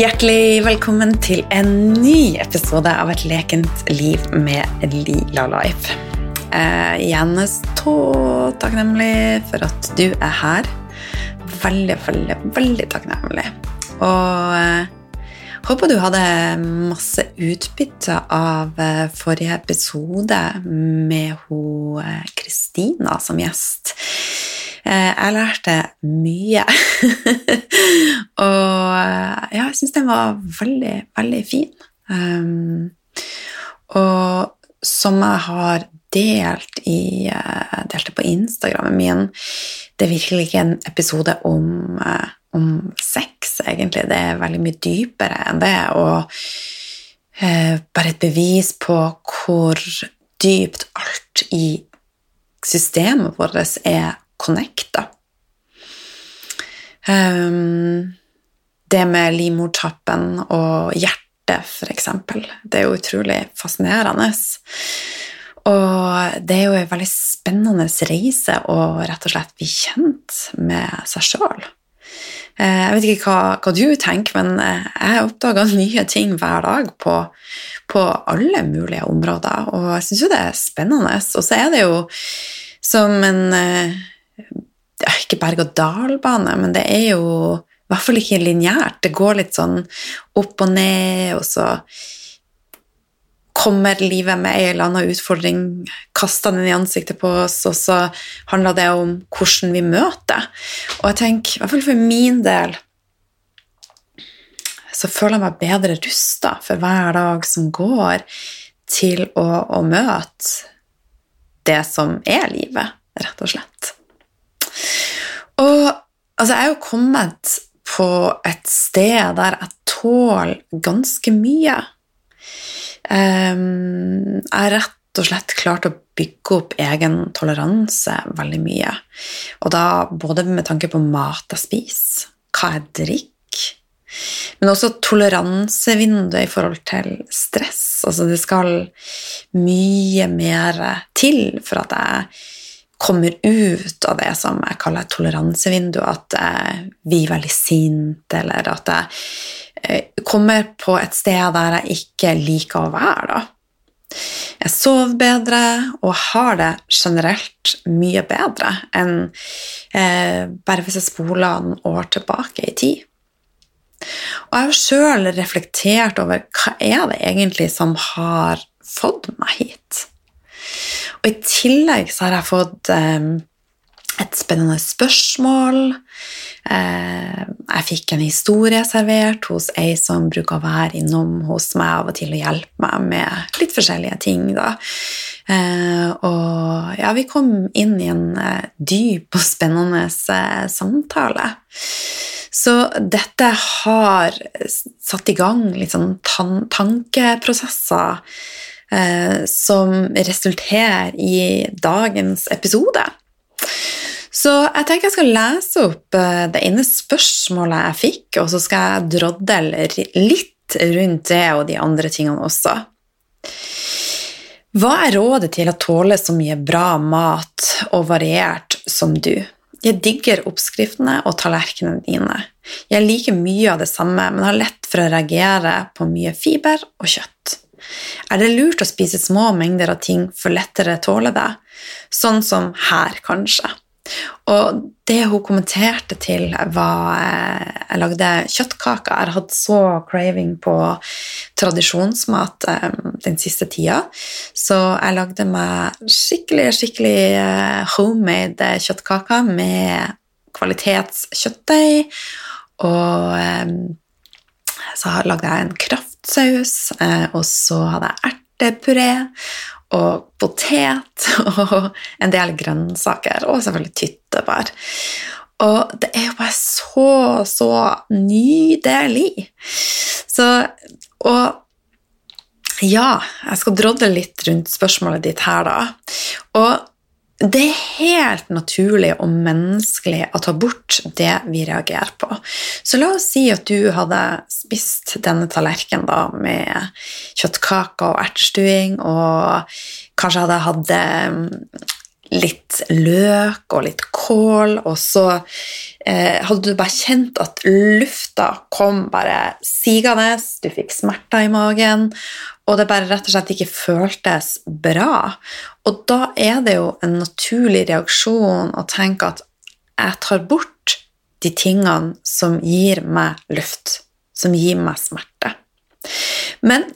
Hjertelig velkommen til en ny episode av Et lekent liv med Lila Life. Er så takknemlig for at du er her. Veldig, veldig, veldig takknemlig. Og eh, håper du hadde masse utbytte av eh, forrige episode med hun eh, Kristina som gjest. Eh, jeg lærte mye. og ja, jeg syns den var veldig, veldig fin. Um, og som jeg har delt i uh, delte på Instagrammen min Det er virkelig ikke en episode om, om sex, egentlig. Det er veldig mye dypere enn det. Og bare et bevis på hvor dypt alt i systemet vårt er connecta. Um, det med livmortappen og hjertet, f.eks. Det er jo utrolig fascinerende. Og det er jo en veldig spennende reise å rett og slett bli kjent med seg sjøl. Eh, jeg vet ikke hva, hva, du tenker, men eh, jeg oppdager nye ting hver dag på, på alle mulige områder, og jeg syns jo det er spennende. Og så er det jo som en eh, ikke berg-og-dal-bane, men det er jo i hvert fall ikke lineært. Det går litt sånn opp og ned, og så kommer livet med en eller annen utfordring, kaster den i ansiktet på oss, og så handler det om hvordan vi møter. Og jeg tenker, i hvert fall for min del, så føler jeg meg bedre rusta for hver dag som går, til å, å møte det som er livet, rett og slett. Og altså, jeg er jo kommet på et sted der jeg tåler ganske mye. Um, jeg har rett og slett klart å bygge opp egen toleranse veldig mye. Og da både med tanke på mat jeg spiser, hva jeg drikker, men også toleransevinduet i forhold til stress. Altså det skal mye mer til for at jeg kommer ut av det som jeg kaller et toleransevindu, at jeg blir veldig sint, eller at jeg eh, kommer på et sted der jeg ikke liker å være. da. Jeg sover bedre og har det generelt mye bedre enn eh, bare hvis jeg spoler noen år tilbake i tid. Og jeg har sjøl reflektert over hva er det egentlig som har fått meg hit. Og i tillegg så har jeg fått eh, et spennende spørsmål. Eh, jeg fikk en historie servert hos ei som bruker å være innom hos meg av og til og hjelpe meg med litt forskjellige ting. Da. Eh, og ja, vi kom inn i en dyp og spennende samtale. Så dette har satt i gang litt sånn tankeprosesser som resulterer i dagens episode. Så jeg tenker jeg skal lese opp eh, det ene spørsmålet jeg fikk, og så skal jeg drodle litt rundt det og de andre tingene også. Hva er rådet til å tåle så mye bra mat og variert som du? Jeg digger oppskriftene og tallerkenene dine. Jeg liker mye av det samme, men har lett for å reagere på mye fiber og kjøtt. Er det lurt å spise små mengder av ting for lettere tåle det? Sånn som her, kanskje. Og det hun kommenterte til, var eh, Jeg lagde kjøttkaker. Jeg hatt så craving på tradisjonsmat eh, den siste tida, så jeg lagde meg skikkelig, skikkelig eh, homemade kjøttkaker med kvalitetskjøttdeig. Og så lagde jeg en kraftsaus, og så hadde jeg ertepuré og potet og en del grønnsaker, og selvfølgelig tyttebær. Og det er jo bare så, så nydelig. Så Og ja, jeg skal drodle litt rundt spørsmålet ditt her, da. Og det er helt naturlig og menneskelig å ta bort det vi reagerer på. Så la oss si at du hadde spist denne tallerkenen da, med kjøttkaker og ertestuing, og kanskje hadde hatt litt løk og litt kål, og så eh, hadde du bare kjent at lufta kom bare sigende, du fikk smerter i magen, og det bare rett og slett ikke føltes bra. Og da er det jo en naturlig reaksjon å tenke at jeg tar bort de tingene som gir meg luft, som gir meg smerte. Men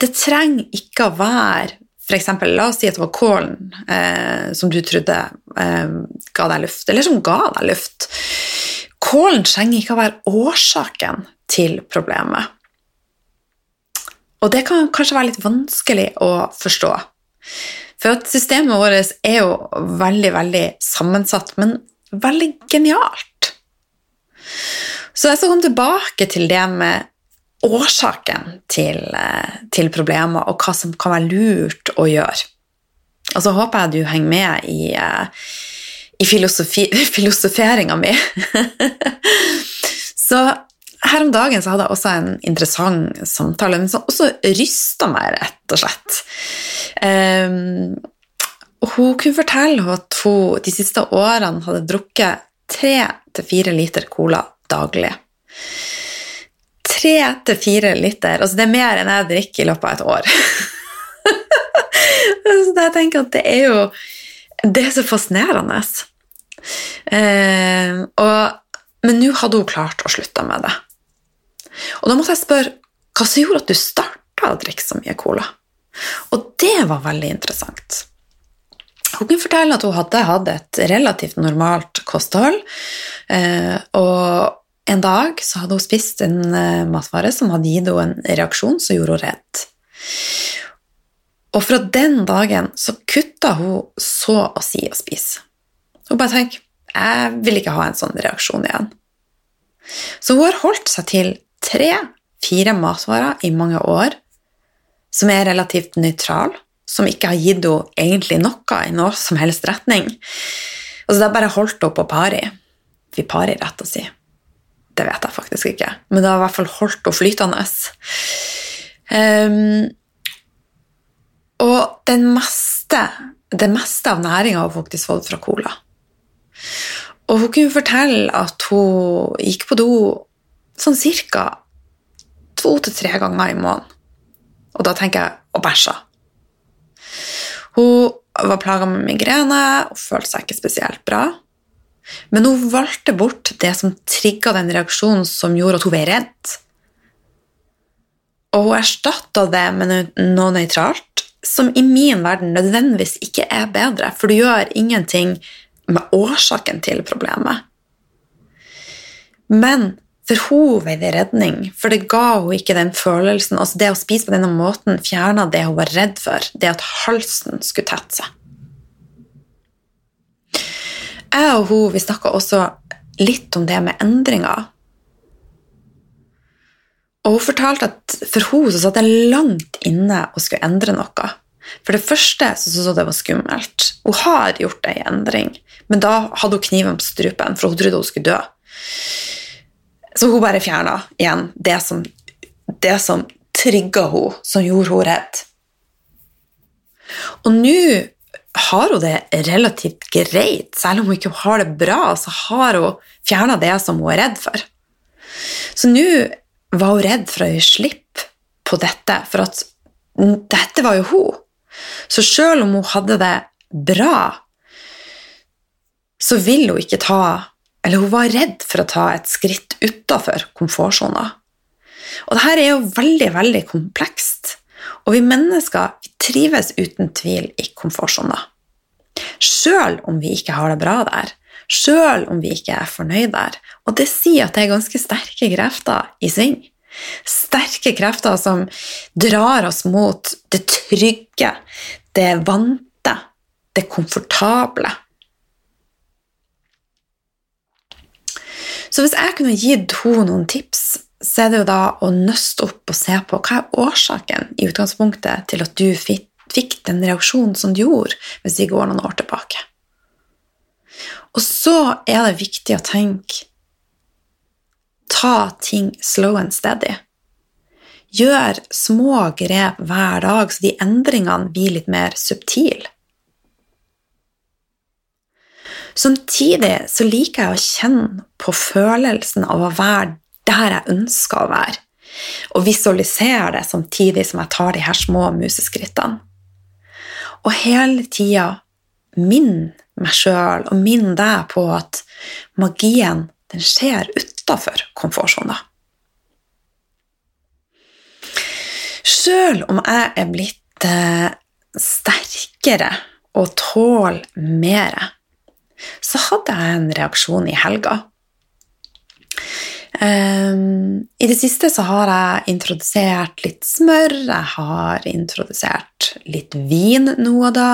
det trenger ikke å være for eksempel, La oss si at det var kålen eh, som du trodde eh, ga deg luft, eller som ga deg luft. Kålen trenger ikke å være årsaken til problemet. Og det kan kanskje være litt vanskelig å forstå. For at systemet vårt er jo veldig, veldig sammensatt, men veldig genialt. Så jeg skal komme tilbake til det med årsaken til, eh, til problemer, og hva som kan være lurt å gjøre. Og så håper jeg du henger med i, i filosofi, filosoferinga mi. så her om dagen så hadde jeg også en interessant samtale, men som også rysta meg, rett og slett. Um, hun kunne fortelle at hun de siste årene hadde drukket tre til fire liter cola daglig tre til fire liter. Altså det er mer enn jeg drikker i løpet av et år. så jeg tenker at det er jo Det er så fascinerende. Eh, og, men nå hadde hun klart å slutte med det. Og da måtte jeg spørre hva som gjorde at du starta å drikke så mye cola. Og det var veldig interessant. Hun kunne fortelle at hun hadde hatt et relativt normalt kosthold. Eh, og en dag så hadde hun spist en uh, matvare som hadde gitt henne en reaksjon som gjorde henne redd. Og fra den dagen så kutta hun så å si å spise. Hun bare tenker jeg vil ikke ha en sånn reaksjon igjen. Så hun har holdt seg til tre-fire matvarer i mange år som er relativt nøytral, som ikke har gitt henne egentlig noe i noe som helst retning. Altså det har bare holdt henne på pari. parer, rett å si. Det vet jeg faktisk ikke, men det har i hvert fall holdt henne flytende. Um, og meste, det meste av næringa har hun faktisk fått fra cola. Og hun kunne fortelle at hun gikk på do sånn cirka to til tre ganger i måneden. Og da tenker jeg og bæsja. Hun var plaga med migrene og følte seg ikke spesielt bra. Men hun valgte bort det som trigga den reaksjonen som gjorde at hun ble redd. Og hun erstatta det med noe nøytralt, som i min verden nødvendigvis ikke er bedre, for du gjør ingenting med årsaken til problemet. Men for hun veide redning, for det ga hun ikke den følelsen. altså Det å spise på denne måten fjerna det hun var redd for, det at halsen skulle tette seg jeg og hun vi snakka også litt om det med endringer. Og hun fortalte at for hun så satt det langt inne og skulle endre noe. For det første så syntes hun det var skummelt. Hun har gjort ei endring, men da hadde hun kniven på strupen, for hun trodde hun skulle dø. Så hun bare fjerna igjen det som, det som trigga henne, som gjorde henne redd. Og nå har hun det relativt greit. Selv om hun ikke har det bra, så har hun fjerna det som hun er redd for. Så nå var hun redd for å gi slipp på dette, for at dette var jo hun. Så selv om hun hadde det bra, så vil hun ikke ta Eller hun var redd for å ta et skritt utafor komfortsona. Og dette er jo veldig, veldig komplekst. Og vi mennesker vi trives uten tvil i komfortsona. Sjøl om vi ikke har det bra der. Sjøl om vi ikke er fornøyd der. Og det sier at det er ganske sterke krefter i sving. Sterke krefter som drar oss mot det trygge, det vante, det komfortable. Så hvis jeg kunne gitt henne noen tips så er det jo da å nøste opp og se på hva er årsaken i utgangspunktet til at du fikk den reaksjonen som du gjorde hvis vi går noen år tilbake. Og så er det viktig å tenke ta ting slow and steady. Gjør små grep hver dag, så de endringene blir litt mer subtile. Samtidig så liker jeg å kjenne på følelsen av å være der jeg ønsker å være, og visualisere det samtidig som jeg tar de her små museskrittene. Og hele tida minn meg sjøl og minn deg på at magien den skjer utafor komfortsona. Sjøl om jeg er blitt eh, sterkere og tåler mer, så hadde jeg en reaksjon i helga. Um, I det siste så har jeg introdusert litt smør, jeg har introdusert litt vin nå og da.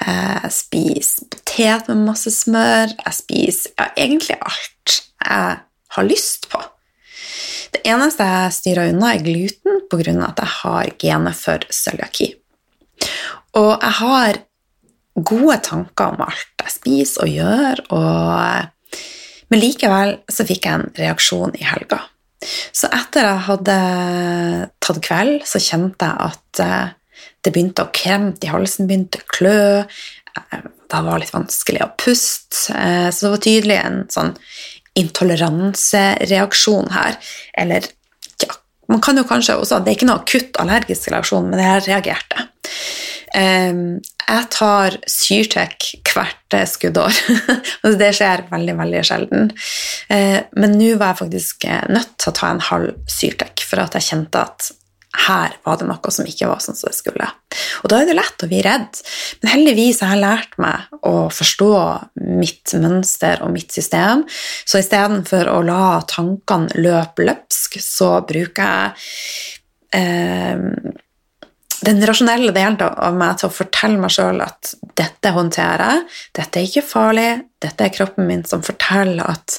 Jeg spiser potet med masse smør. Jeg spiser ja, egentlig alt jeg har lyst på. Det eneste jeg styrer unna, er gluten pga. at jeg har genet for cøliaki. Og jeg har gode tanker om alt jeg spiser og gjør, og, men likevel så fikk jeg en reaksjon i helga. Så etter jeg hadde tatt kveld, så kjente jeg at eh, det begynte å kremte i halsen, begynte å klø. Eh, det var litt vanskelig å puste. Eh, så det var tydelig en sånn intoleransereaksjon her. Eller ja, man kan jo kanskje også Det er ikke noe akutt allergisk reaksjon, men jeg reagerte. Jeg tar Syrtec hvert skuddår. det skjer veldig veldig sjelden. Eh, men nå var jeg faktisk nødt til å ta en halv Syrtec, for at jeg kjente at her var det noe som ikke var sånn som det skulle. Og da er det lett å bli redd. Men heldigvis har jeg lært meg å forstå mitt mønster og mitt system. Så istedenfor å la tankene løpe løpsk, så bruker jeg eh, den rasjonelle delen av meg til å fortelle meg sjøl at dette håndterer jeg, dette er ikke farlig, dette er kroppen min som forteller at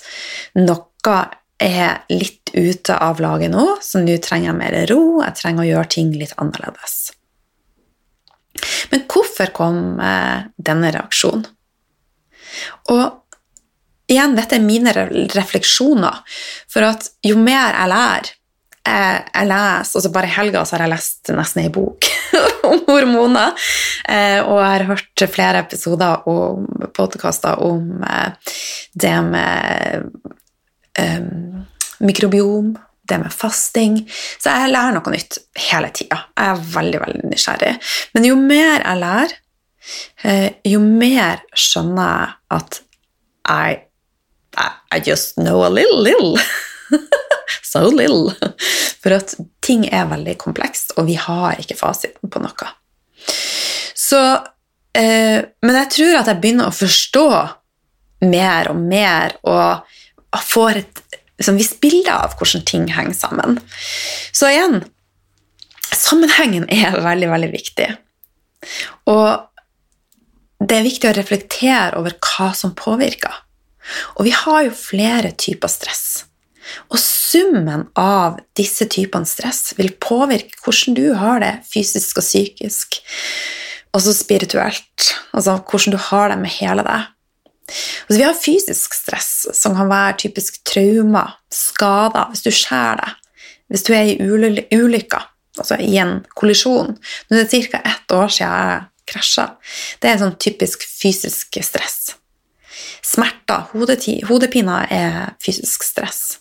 noe er litt ute av laget nå, så nå trenger jeg mer ro, jeg trenger å gjøre ting litt annerledes. Men hvorfor kom eh, denne reaksjonen? Og igjen, dette er mine refleksjoner, for at jo mer jeg lærer jeg, jeg leser, altså Bare i helga har jeg lest nesten ei bok om hormoner. Eh, og jeg har hørt flere episoder og podkaster om eh, det med eh, mikrobiom, det med fasting. Så jeg lærer noe nytt hele tida. Jeg er veldig, veldig nysgjerrig. Men jo mer jeg lærer, uh, jo mer skjønner jeg at I, I just know a little, little. so little. For at ting er veldig komplekst, og vi har ikke fasiten på noe. Så eh, Men jeg tror at jeg begynner å forstå mer og mer, og får et liksom, visst bilde av hvordan ting henger sammen. Så igjen Sammenhengen er veldig, veldig viktig. Og det er viktig å reflektere over hva som påvirker. Og vi har jo flere typer stress. Og summen av disse typene stress vil påvirke hvordan du har det fysisk og psykisk. Også spirituelt. Altså hvordan du har det med hele deg. Altså, vi har fysisk stress, som kan være typisk traumer, skader, hvis du skjærer deg, hvis du er i ulykker, altså i en kollisjon. Nå er det ca. ett år siden jeg krasja. Det er sånn typisk fysisk stress. Smerter, hodepiner, er fysisk stress.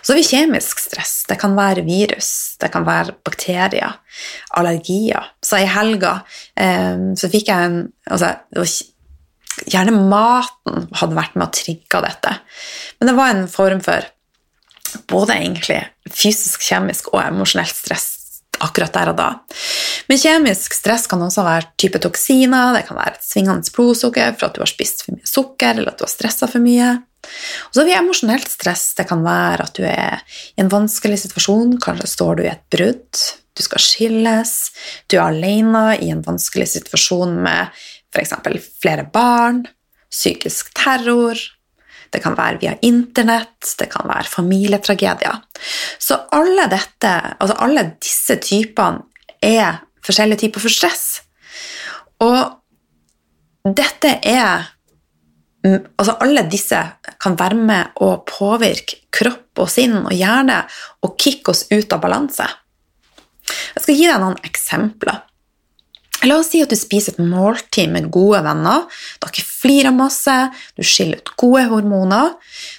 Så har vi kjemisk stress. Det kan være virus, det kan være bakterier, allergier. Så i helga eh, så fikk jeg en altså, Gjerne maten hadde vært med å trigge dette. Men det var en form for både egentlig fysisk, kjemisk og emosjonelt stress akkurat der og da. Men kjemisk stress kan også være type toksiner, det kan være et svingende blodsukker for at du har spist for mye sukker eller at du har stressa for mye. Og så har vi emosjonelt stress. Det kan være at du er i en vanskelig situasjon. Kanskje står du i et brudd, du skal skilles, du er alene i en vanskelig situasjon med f.eks. flere barn, psykisk terror, det kan være via internett, det kan være familietragedier. Så alle, dette, altså alle disse typene er forskjellige typer for stress. Og dette er Altså alle disse kan være med å påvirke kropp og sinn og hjerne og kicke oss ut av balanse. Jeg skal gi deg noen eksempler. La oss si at du spiser et måltid med gode venner. Dere flirer masse, du skiller ut gode hormoner.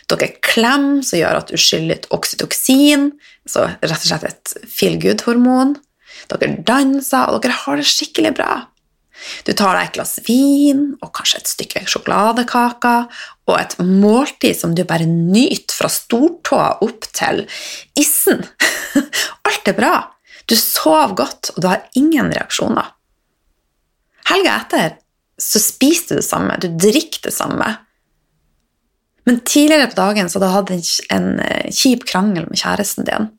Dere klemmer, som gjør at du skiller ut oksytoksin, så rett og slett et feel good-hormon. Dere danser, og dere har det skikkelig bra. Du tar deg et glass vin og kanskje et stykke sjokoladekaker og et måltid som du bare nyter fra stortåa opp til issen. Alt er bra. Du sover godt, og du har ingen reaksjoner. Helga etter så spiser du det samme, du drikker det samme. Men tidligere på dagen så hadde du hatt en eh, kjip krangel med kjæresten din.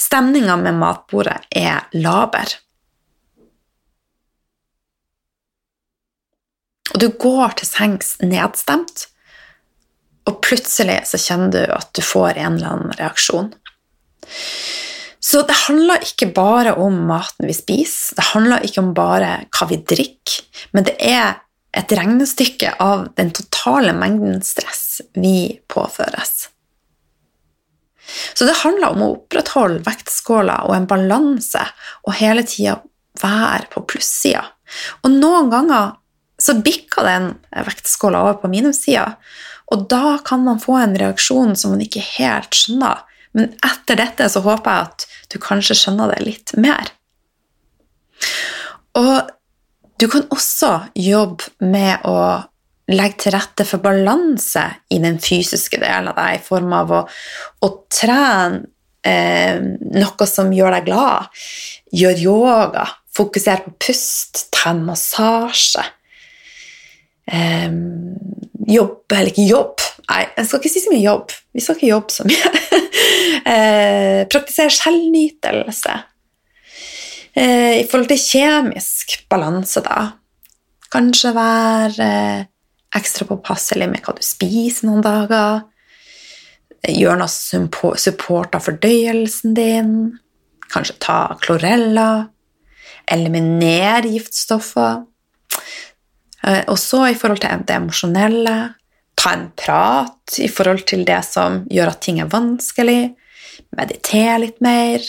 Stemninga med matbordet er laber. Og du går til sengs nedstemt, og plutselig så kjenner du at du får en eller annen reaksjon. Så det handler ikke bare om maten vi spiser, det handler ikke om bare hva vi drikker, men det er et regnestykke av den totale mengden stress vi påføres. Så det handler om å opprettholde vektskåla og en balanse og hele tida være på plussida. Og noen ganger så bikker den vektskåla over på minussida, og da kan man få en reaksjon som man ikke helt skjønner. Men etter dette så håper jeg at du kanskje skjønner det litt mer. Og du kan også jobbe med å legge til rette for balanse i den fysiske delen av deg, i form av å, å trene eh, noe som gjør deg glad. Gjør yoga, fokuser på pust, ta en massasje eh, jobbe Eller ikke jobb, nei, jeg skal ikke si så mye jobb. Vi skal ikke jobbe så mye. eh, praktisere selvnytelse. Eh, I forhold til kjemisk balanse, da. Kanskje være eh, ekstra påpasselig med hva du spiser noen dager. Gjør noe som av fordøyelsen din. Kanskje ta klorella. Eliminere giftstoffer. Eh, og så i forhold til det emosjonelle ta en prat i forhold til det som gjør at ting er vanskelig. Meditere litt mer.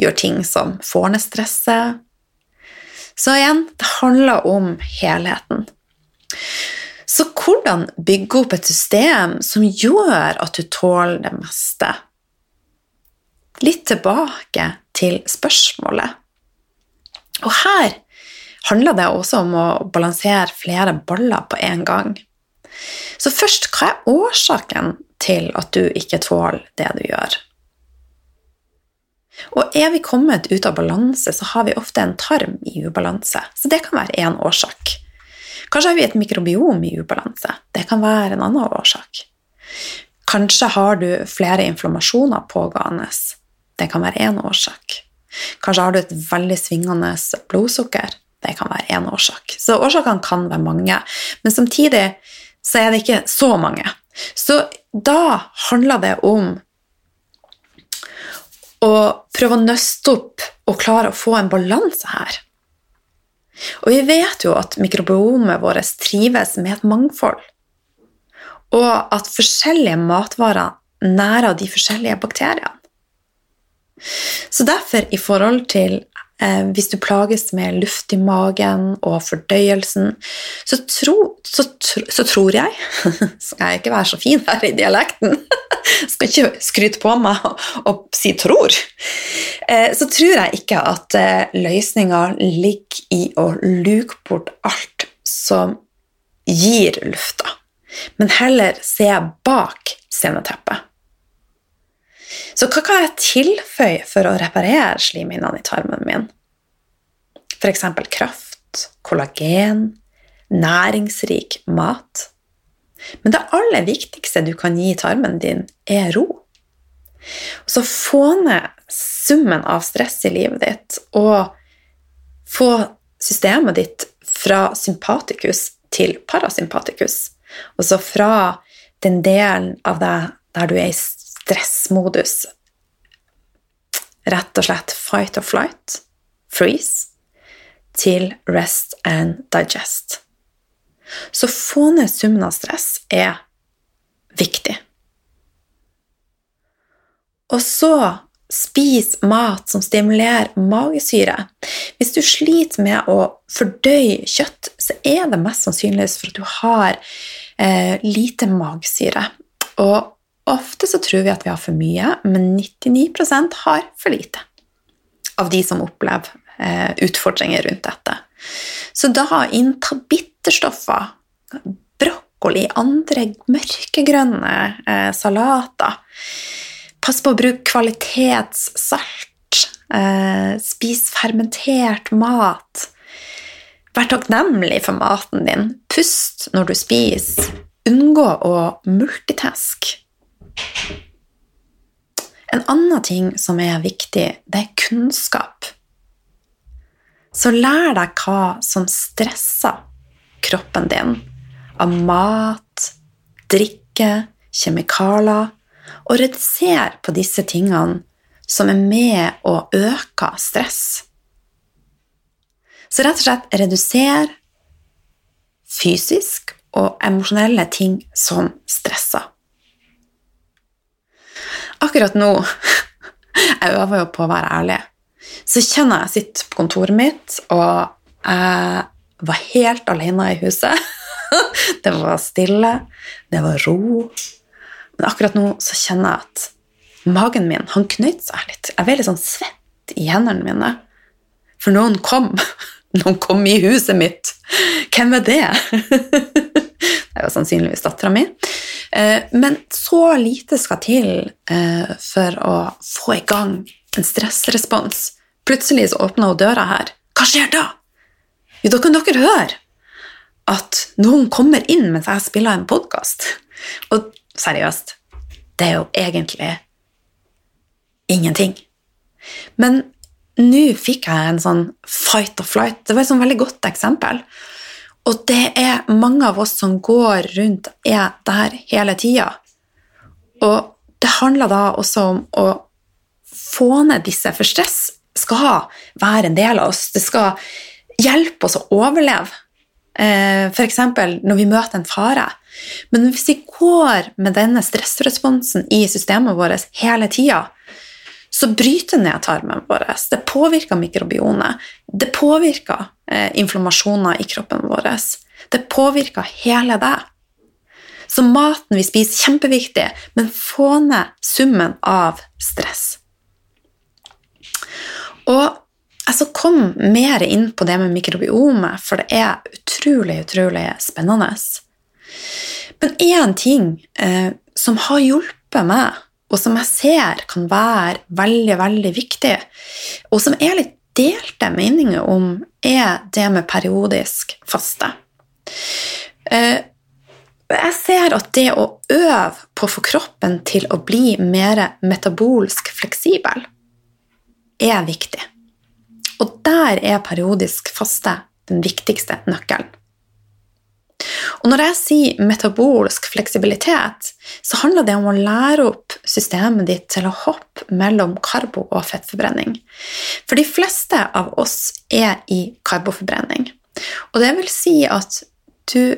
Gjør ting som får ned stresset. Så igjen, det handler om helheten. Så hvordan bygge opp et system som gjør at du tåler det meste? Litt tilbake til spørsmålet. Og her handler det også om å balansere flere baller på en gang. Så først, hva er årsaken til at du ikke tåler det du gjør? Og er vi kommet ut av balanse, så har vi ofte en tarm i ubalanse. Så det kan være én årsak. Kanskje har vi et mikrobiom i ubalanse. Det kan være en annen årsak. Kanskje har du flere inflammasjoner pågående. Det kan være én årsak. Kanskje har du et veldig svingende blodsukker. Det kan være én årsak. Så årsakene kan være mange. Men samtidig så er det ikke så mange. Så da handler det om å prøve å nøste opp og klare å få en balanse her. Og vi vet jo at mikrobiomet vårt trives med et mangfold, og at forskjellige matvarer nærer de forskjellige bakteriene. Så derfor, i forhold til hvis du plages med luft i magen og fordøyelsen, så, tro, så, så tror jeg Skal jeg ikke være så fin her i dialekten? Skal ikke skryte på meg og si 'tror'. Eh, så tror jeg ikke at eh, løsninga ligger i å luke bort alt som gir lufta, men heller se bak sceneteppet. Så hva kan jeg tilføye for å reparere slimhinnene i tarmen min? F.eks. kraft, kollagen, næringsrik mat. Men det aller viktigste du kan gi tarmen din, er ro. Så få ned summen av stress i livet ditt, og få systemet ditt fra sympatikus til parasympatikus. Og så fra den delen av deg der du er i stressmodus. Rett og slett fight or flight, freeze, til rest and digest. Så få ned summen av stress er viktig. Og så spis mat som stimulerer magesyre. Hvis du sliter med å fordøye kjøtt, så er det mest sannsynligvis for at du har eh, lite magesyre. Og ofte så tror vi at vi har for mye, men 99% har for lite av de som opplever eh, utfordringer rundt dette. Så da innta bitterstoffer, brokkoli, andre mørkegrønne eh, salater. Pass på å bruke kvalitetssalt. Eh, spis fermentert mat. Vær takknemlig for maten din. Pust når du spiser. Unngå å multitaske. En annen ting som er viktig, det er kunnskap. Så lær deg hva som stresser kroppen din av mat, drikke, kjemikalier, og reduser på disse tingene som er med og øker stress. Så rett og slett reduser fysisk og emosjonelle ting som stresser. Akkurat nå Jeg øver jo på å være ærlig. Så kjenner jeg sitter på kontoret mitt, og jeg var helt alene i huset. Det var stille, det var ro. Men akkurat nå så kjenner jeg at magen min han knøt seg litt. Jeg ble litt sånn svett i hendene mine. For noen kom. Noen kom i huset mitt. Hvem er det? Det var sannsynligvis dattera mi. Eh, men så lite skal til eh, for å få i gang en stressrespons. Plutselig så åpner hun døra her. Hva skjer da? Jo, da kan dere høre at noen kommer inn mens jeg spiller en podkast. Og seriøst, det er jo egentlig ingenting. Men nå fikk jeg en sånn fight or flight. Det var et sånn veldig godt eksempel. Og det er mange av oss som går rundt er der hele tida. Og det handler da også om å få ned disse, for stress skal være en del av oss. Det skal hjelpe oss å overleve. Eh, F.eks. når vi møter en fare. Men hvis vi går med denne stressresponsen i systemet vårt hele tida, så bryter ned tarmen vår. Det påvirker mikrobionet. Det påvirker eh, inflammasjoner i kroppen vår. Det påvirker hele deg. Så maten vi spiser, er kjempeviktig, men få ned summen av stress. Og jeg komme mer inn på det med mikrobiomet, for det er utrolig, utrolig spennende. Men én ting eh, som har hjulpet meg og som jeg ser kan være veldig, veldig viktig, og som er litt delte meninger om, er det med periodisk faste. Eh, jeg ser at det å øve på å få kroppen til å bli mer metabolsk fleksibel, er viktig. Og der er periodisk faste den viktigste nøkkelen. Og når jeg sier metabolsk fleksibilitet, så handler det om å lære opp systemet ditt til å hoppe mellom karbo- og fettforbrenning. For de fleste av oss er i karboforbrenning. Og det vil si at du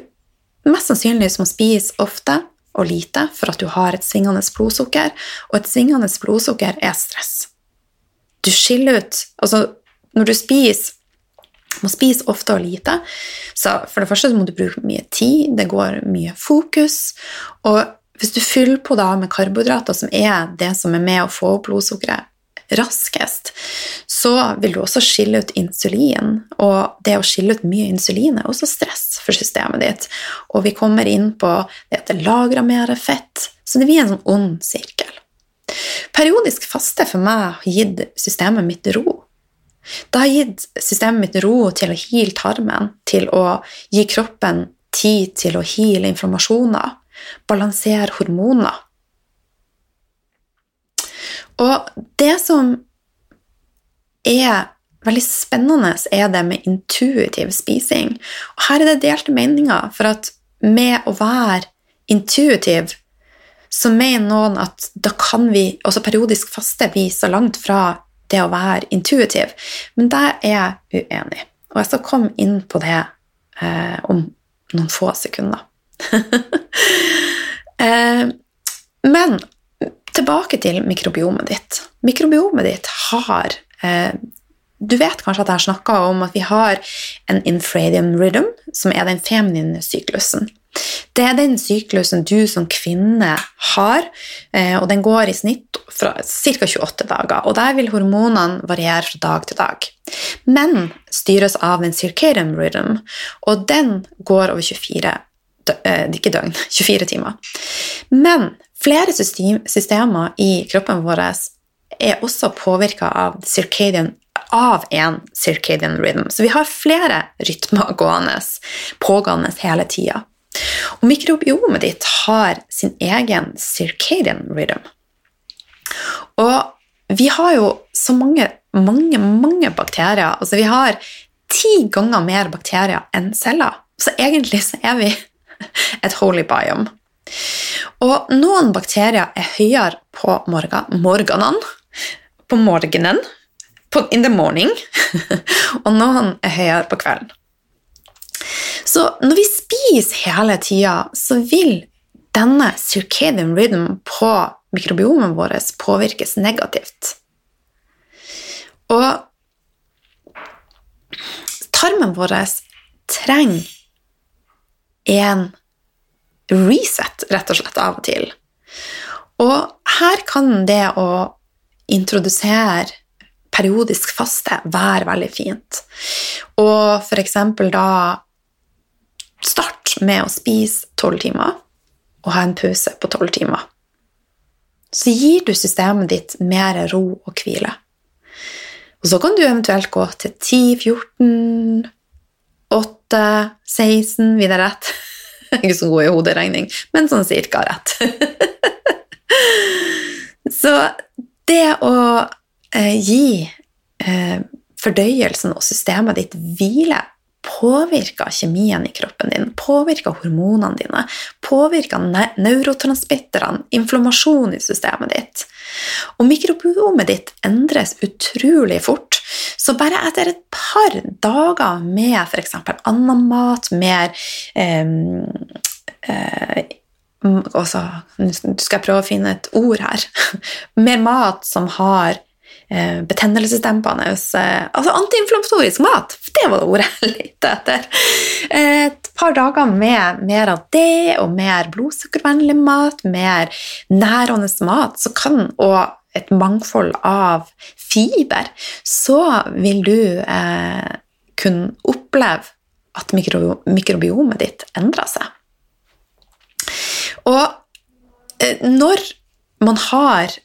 mest sannsynlig må spise ofte og lite for at du har et svingende blodsukker, og et svingende blodsukker er stress. Du skiller ut Altså, når du spiser må spise ofte og lite. Så for det første må du bruke mye tid, det går mye fokus. Og hvis du fyller på da med karbohydrater, som er det som er med å få opp blodsukkeret raskest, så vil du også skille ut insulin. Og det å skille ut mye insulin er også stress for systemet ditt. Og vi kommer inn på det at det lagrer mer fett. Så det blir en sånn ond sirkel. Periodisk faste for meg har gitt systemet mitt ro. Det har gitt systemet mitt ro til å heale tarmen, til å gi kroppen tid til å heale informasjoner, balansere hormoner. Og det som er veldig spennende, er det med intuitiv spising. Og her er det delte meninger, for at med å være intuitiv så mener noen at da kan vi, også periodisk faste, vi så langt fra det å være intuitiv. Men der er jeg uenig. Og jeg skal komme inn på det eh, om noen få sekunder. eh, men tilbake til mikrobiomet ditt. Mikrobiomet ditt har eh, Du vet kanskje at jeg har snakka om at vi har en infradian rhythm, som er den feminine syklusen. Det er den syklusen du som kvinne har, eh, og den går i snitt fra ca. 28 dager. og Der vil hormonene variere fra dag til dag. Men styres av en circadian rhythm, og den går over 24 eh, ikke døgn, 24 timer. Men flere systemer i kroppen vår er også påvirka av, av en circadian rhythm. Så vi har flere rytmer gående, pågående hele tida. Og mikrobiomet ditt har sin egen circadian rhythm. Og vi har jo så mange, mange, mange bakterier. Altså vi har ti ganger mer bakterier enn celler. Så egentlig så er vi et holy biome. Og noen bakterier er høyere på morgenen på morgenen, på in the morning, og noen er høyere på kvelden. Så når vi spiser hele tida, så vil denne circadian rhythm på mikrobiomet vårt påvirkes negativt. Og tarmen vår trenger en reset, rett og slett, av og til. Og her kan det å introdusere periodisk faste være veldig fint. Og eksempel da Start med å spise tolv timer og ha en pause på tolv timer. Så gir du systemet ditt mer ro og hvile. Og så kan du eventuelt gå til 10, 14, 8, 16 Videre rett. Ikke så god i hoderegning, men sånn cirka rett. så det å eh, gi eh, fordøyelsen og systemet ditt hvile påvirker kjemien i kroppen din, påvirker hormonene dine, påvirker neurotransmitterne, inflammasjon i systemet ditt. Og mikrobiomet ditt endres utrolig fort. Så bare etter et par dager med f.eks. annen mat, mer eh, eh, også, Nå skal jeg prøve å finne et ord her. Mer mat som har betennelsesdempende eh, Altså antiinflammatorisk mat! Det var det ordet jeg lette etter. Et par dager med mer av det, og mer blodsukkervennlig mat, mer nærende mat, så kan, og et mangfold av fiber, så vil du eh, kunne oppleve at mikro, mikrobiomet ditt endrer seg. Og eh, når man har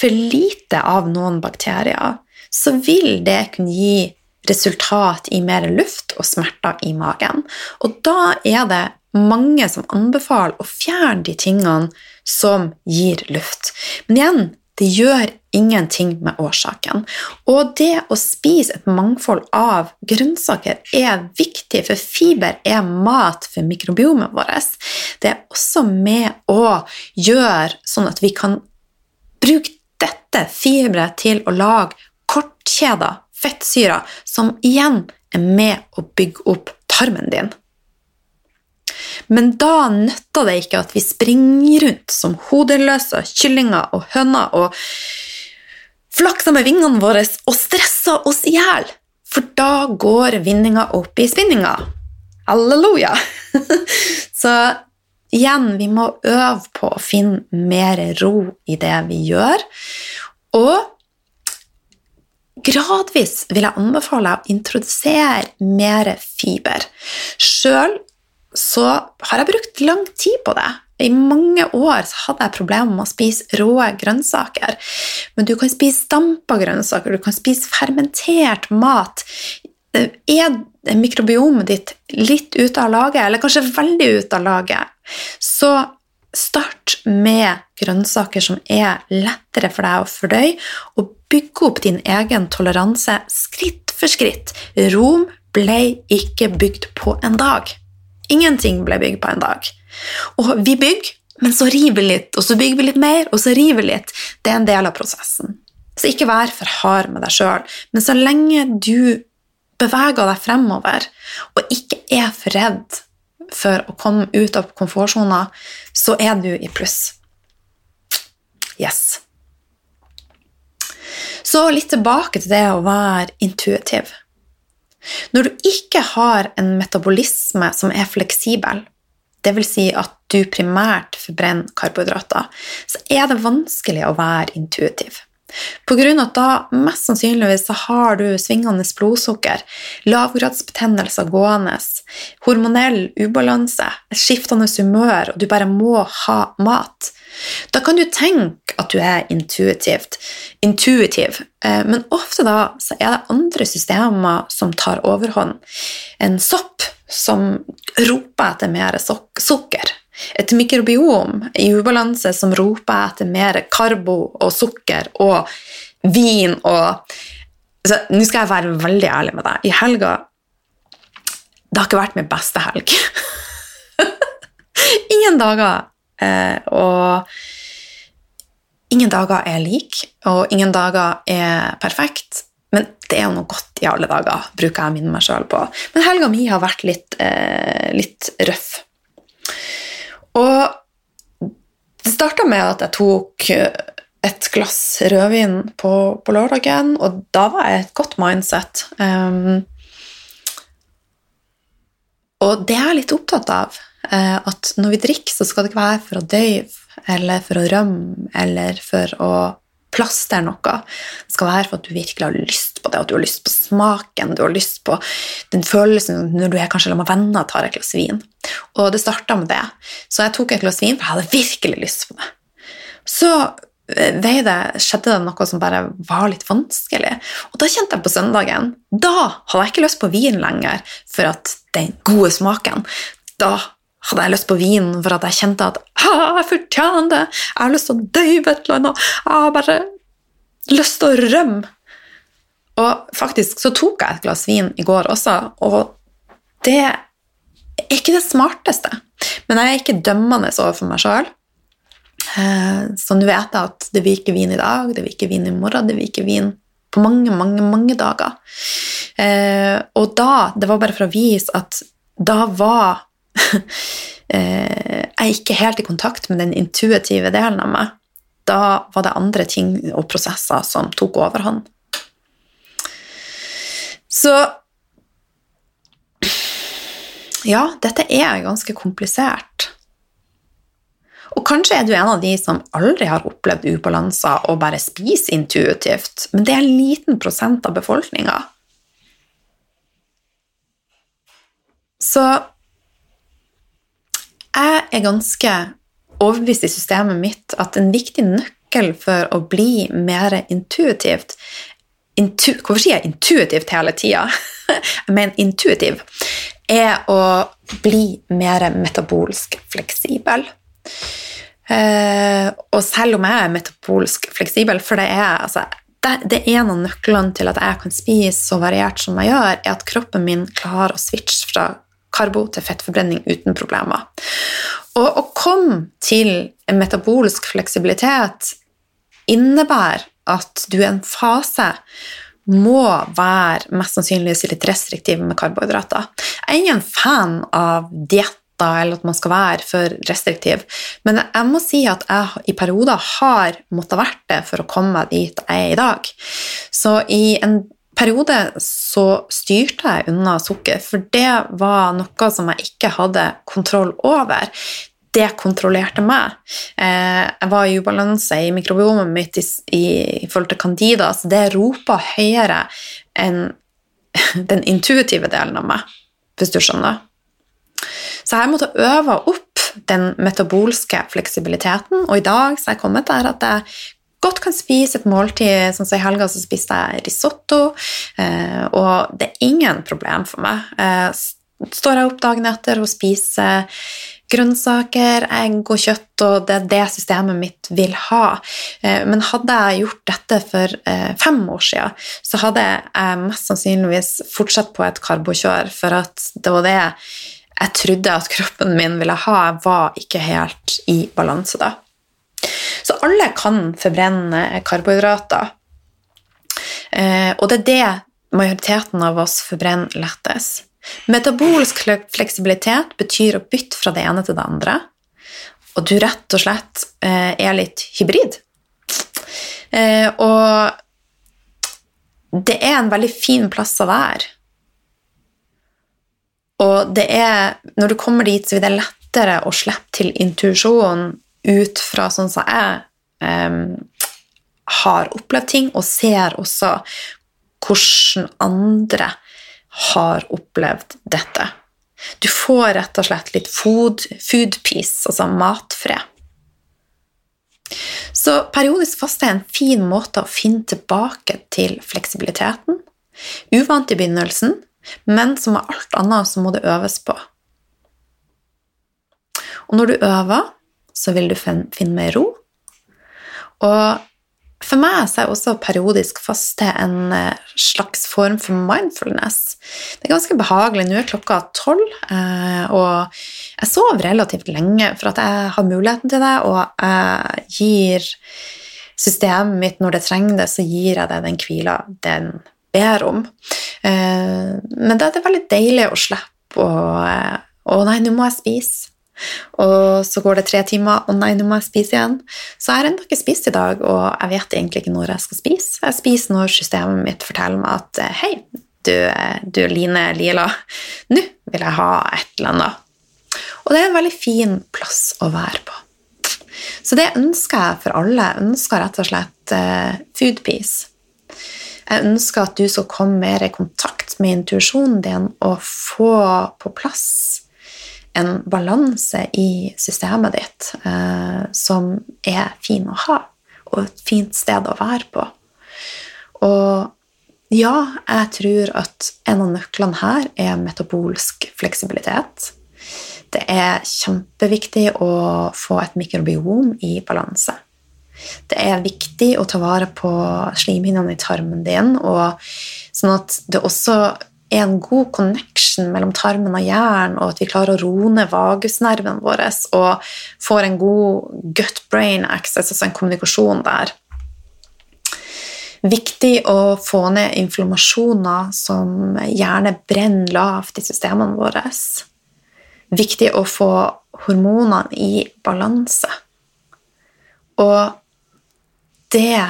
for lite av noen bakterier, så vil det kunne gi resultat i mer luft og smerter i magen. Og da er det mange som anbefaler å fjerne de tingene som gir luft. Men igjen, det gjør ingenting med årsaken. Og det å spise et mangfold av grønnsaker er viktig, for fiber er mat for mikrobiomet vårt. Det er også med å gjøre sånn at vi kan bruke dette fiberet til å lage kortkjeder, fettsyrer, som igjen er med å bygge opp tarmen din. Men da nytter det ikke at vi springer rundt som hodeløse kyllinger og høner og flakser med vingene våre og stresser oss i hjel, for da går vinninga opp i spinninga. Halleluja! Så igjen, vi må øve på å finne mer ro i det vi gjør. Og gradvis vil jeg anbefale å introdusere mer fiber. Sjøl så har jeg brukt lang tid på det. I mange år hadde jeg problemer med å spise rå grønnsaker. Men du kan spise dampa grønnsaker, du kan spise fermentert mat. Er mikrobiomet ditt litt ute av laget, eller kanskje veldig ute av laget, så start med grønnsaker som er lettere for deg å fordøye, og bygge opp din egen toleranse skritt for skritt. Rom ble ikke bygd på en dag. Ingenting ble bygd på en dag. Og vi bygger, men så river vi litt, og så bygger vi litt mer, og så river vi litt. Det er en del av prosessen. Så ikke vær for hard med deg sjøl, men så lenge du beveger deg fremover og ikke er for redd for å komme ut av komfortsona, så er du i pluss. Yes. Så litt tilbake til det å være intuitiv. Når du ikke har en metabolisme som er fleksibel, dvs. Si at du primært forbrenner karbohydrater, så er det vanskelig å være intuitiv. På grunn av at da mest sannsynligvis så har du svingende blodsukker, lavgradsbetennelser gående, hormonell ubalanse, et skiftende humør, og du bare må ha mat. Da kan du tenke at du er intuitivt, intuitiv, eh, men ofte da så er det andre systemer som tar overhånd. En sopp som roper etter mer sukker et mikrobiom i ubalanse som roper etter mer karbo og sukker og vin og så, Nå skal jeg være veldig ærlig med deg. I helga Det har ikke vært min beste helg. ingen dager. Eh, og ingen dager er like, og ingen dager er perfekt. Men det er jo noe godt i alle dager, bruker jeg å minne meg sjøl på. Men helga mi har vært litt, eh, litt røff. Og det starta med at jeg tok et glass rødvin på, på, lørdagen, og da var jeg et godt mindset. Um, og det er jeg litt opptatt av. Uh, at når vi drikker, så skal det ikke være for å døyve eller for å rømme eller for å plaster noe. Det skal være for at du virkelig har lyst på det, at du har lyst på smaken, du har lyst på den følelsen når du er kanskje sammen med venner og tar et glass vin. Og det starta med det. Så jeg tok et glass vin, for jeg hadde virkelig lyst på det. Så eh, det, skjedde det noe som bare var litt vanskelig. Og da kjente jeg på søndagen Da hadde jeg ikke lyst på vin lenger for at den gode smaken. Da hadde jeg lyst på vin for at jeg kjente at jeg fortjener det, jeg har lyst til å døyve et eller annet, jeg har bare lyst til å rømme. Og faktisk så tok jeg et glass vin i går også, og det er ikke det smarteste. Men jeg er ikke dømmende overfor meg sjøl. Så nå vet jeg at det blir ikke vin i dag, det blir ikke vin i morgen, det blir ikke vin på mange, mange, mange dager. Eh, og da Det var bare for å vise at da var jeg er ikke helt i kontakt med den intuitive delen av meg. Da var det andre ting og prosesser som tok overhånd. Så Ja, dette er ganske komplisert. Og kanskje er du en av de som aldri har opplevd ubalanser og bare spiser intuitivt, men det er en liten prosent av befolkninga. Så jeg er ganske overbevist i systemet mitt at en viktig nøkkel for å bli mer intuitivt intu, Hvorfor sier jeg intuitivt hele tida? jeg mener intuitiv. Er å bli mer metabolsk fleksibel. Uh, og selv om jeg er metabolsk fleksibel, for det er, altså, det, det en av nøklene til at jeg kan spise så variert som jeg gjør, er at kroppen min klarer å switche fra karbo til fettforbrenning uten problemer. Og å komme til en metabolsk fleksibilitet innebærer at du i en fase må være mest sannsynlig litt restriktiv med karbohydrater. Jeg er ingen fan av dietter eller at man skal være for restriktiv, men jeg må si at jeg i perioder har måttet vært det for å komme dit jeg er i dag. Så i en periode så styrte jeg unna sukker, for det var noe som jeg ikke hadde kontroll over. Det kontrollerte meg. Eh, jeg var i ubalanse i mikrobiomet mitt i, i forhold til candida, så det ropa høyere enn den intuitive delen av meg, hvis du skjønner. Så jeg måtte øve opp den metabolske fleksibiliteten, og i dag så er jeg kommet der at jeg godt kan spise et måltid. Sånn som I helga så spiste jeg risotto, eh, og det er ingen problem for meg. Eh, står jeg opp dagen etter og spiser grønnsaker, egg og kjøtt, og det er det systemet mitt vil ha. Eh, men hadde jeg gjort dette for fem år siden, så hadde jeg mest sannsynligvis fortsatt på et karbokjør, for at det var det jeg trodde at kroppen min ville ha. Jeg var ikke helt i balanse da. Så alle kan forbrenne karbohydrater. Eh, og det er det majoriteten av oss forbrenner lettest. Metabolsk fleksibilitet betyr å bytte fra det ene til det andre. Og du rett og slett eh, er litt hybrid. Eh, og det er en veldig fin plass å være. Og det er, når du kommer dit, så vil det lettere å slippe til intuisjonen ut fra sånn som jeg um, har opplevd ting, og ser også hvordan andre har opplevd dette. Du får rett og slett litt food, food peace, altså matfred. Så periodisk faste er en fin måte å finne tilbake til fleksibiliteten. Uvant i begynnelsen, men som med alt annet så må det øves på. Og når du øver, så vil du finne mer ro. Og for meg så er også periodisk faste en eh, slags form for mindfulness. Det er ganske behagelig. Nå er klokka tolv, eh, og jeg sover relativt lenge for at jeg har muligheten til det, og jeg gir systemet mitt når det trenger det, så gir jeg det den hvila den ber om. Eh, men det er veldig deilig å slippe å Å nei, nå må jeg spise. Og så går det tre timer, og nei, nå må jeg spise igjen. Så jeg har ennå ikke spist i dag, og jeg vet egentlig ikke når jeg skal spise. Jeg spiser når systemet mitt forteller meg at eh, hei, du, du Line Lila, nå vil jeg ha et eller annet. Og det er en veldig fin plass å være på. Så det ønsker jeg for alle. Jeg ønsker rett og slett uh, food peace. Jeg ønsker at du skal komme mer i kontakt med intuisjonen din og få på plass en balanse i systemet ditt eh, som er fin å ha, og et fint sted å være på. Og ja, jeg tror at en av nøklene her er metabolsk fleksibilitet. Det er kjempeviktig å få et mikrobiom i balanse. Det er viktig å ta vare på slimhinnene i tarmen din, sånn at det også er en god connection mellom tarmen og hjernen, og at vi klarer å roe ned vagusnerven vår og får en god gut-brain access, altså en kommunikasjon der. Viktig å få ned inflammasjoner som gjerne brenner lavt i systemene våre. Viktig å få hormonene i balanse. Og det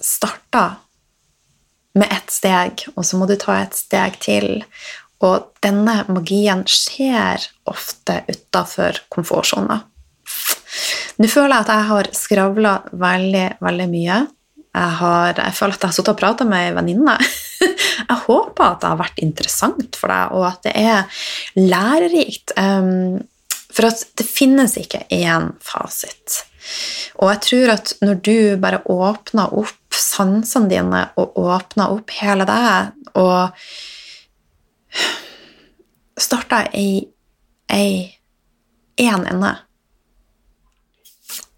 starter med ett steg, og så må du ta et steg til. Og denne magien skjer ofte utafor komfortsona. Nå føler jeg at jeg har skravla veldig, veldig mye. Jeg, har, jeg føler at jeg har sittet og prata med ei venninne. Jeg håper at det har vært interessant for deg, og at det er lærerikt. Ehm, for det finnes ikke én fasit. Og jeg tror at når du bare åpner opp sansene dine og åpner opp hele deg og starter i én ende,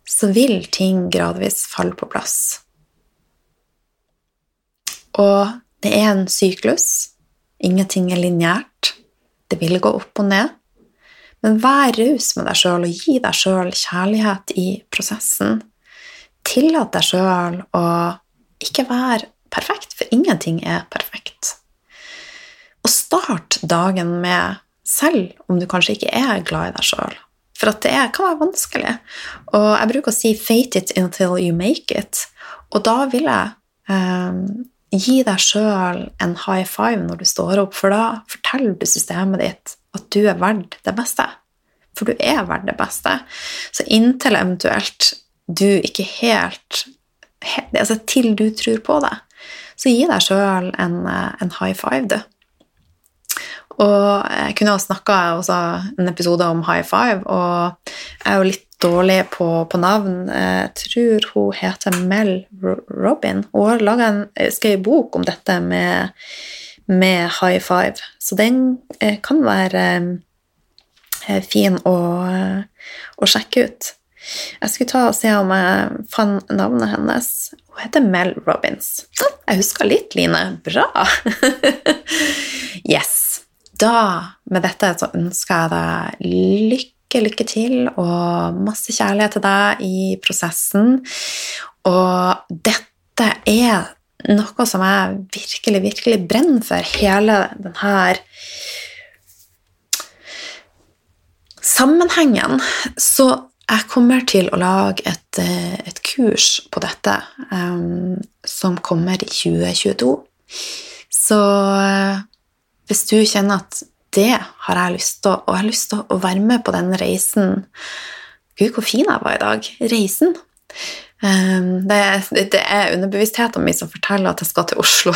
så vil ting gradvis falle på plass. Og det er en syklus. Ingenting er lineært. Det vil gå opp og ned. Men vær raus med deg sjøl og gi deg sjøl kjærlighet i prosessen. Tillat deg sjøl å ikke være perfekt, for ingenting er perfekt. Og start dagen med, selv om du kanskje ikke er glad i deg sjøl, for at det kan være vanskelig. Og jeg bruker å si 'fate it until you make it', og da vil jeg eh, gi deg sjøl en high five når du står opp, for da forteller du systemet ditt at du er verdt det beste. For du er verdt det beste. Så inntil eventuelt du ikke helt altså til du tror på det. Så gi deg sjøl en, en, high five, du. Og jeg kunne ha snakka en episode om high five, og jeg er jo litt dårlig på, på navn. Jeg tror hun heter Mel Robin. Hun har laga en skrevet bok om dette med, med, high five, så den eh, kan være eh, fin å, å sjekke ut. Jeg skulle ta og se om jeg fant navnet hennes. Hun heter Mel Robins. Jeg husker litt, Line. Bra! yes. Da, med dette, så ønsker jeg deg lykke, lykke til, og masse kjærlighet til deg i prosessen. Og dette er noe som jeg virkelig, virkelig brenner for. Hele denne sammenhengen. Så jeg kommer til å lage et, eh, et kurs på dette um, som kommer i 2022. Så uh, hvis du kjenner at det har jeg lyst til, og jeg har lyst til å være med på den reisen Gud, hvor fin jeg var i dag. Reisen. Um, det, det, er underbevisstheten min som forteller at jeg skal til Oslo.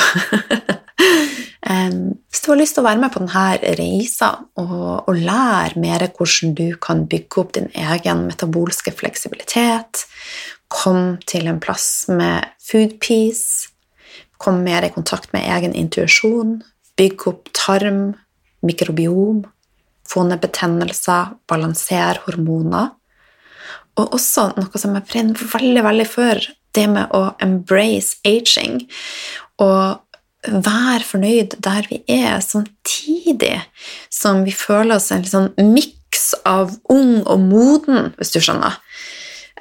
um, hvis du har lyst til å være med på denne reisa og, og lære mer hvordan du kan bygge opp din egen metabolske fleksibilitet, kom til en plass med food peace, kom mer i kontakt med egen intuisjon, bygg opp tarm, mikrobiom, få ned betennelser, balansere hormoner og også noe som jeg brenner veldig, veldig for, det med å embrace aging. Og være fornøyd der vi er, samtidig som vi føler oss en sånn miks av ung og moden, hvis du skjønner.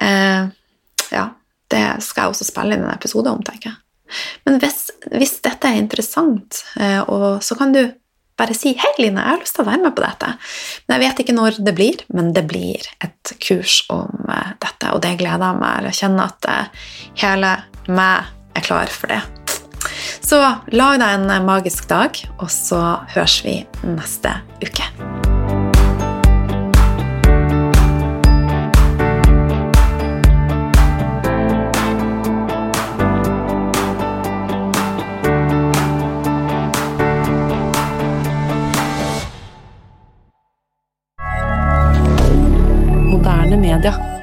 Eh, ja, det skal jeg også spille inn en episode om, tenker jeg. Men hvis, hvis dette er interessant, eh, så kan du bare si 'Hei, Line, jeg har lyst til å være med på dette'. Men Jeg vet ikke når det blir, men det blir et kurs om uh, dette, og det gleder jeg meg. Jeg kjenner at uh, hele meg er klar for det. Så lag deg en magisk dag, og så høres vi neste uke. Canada.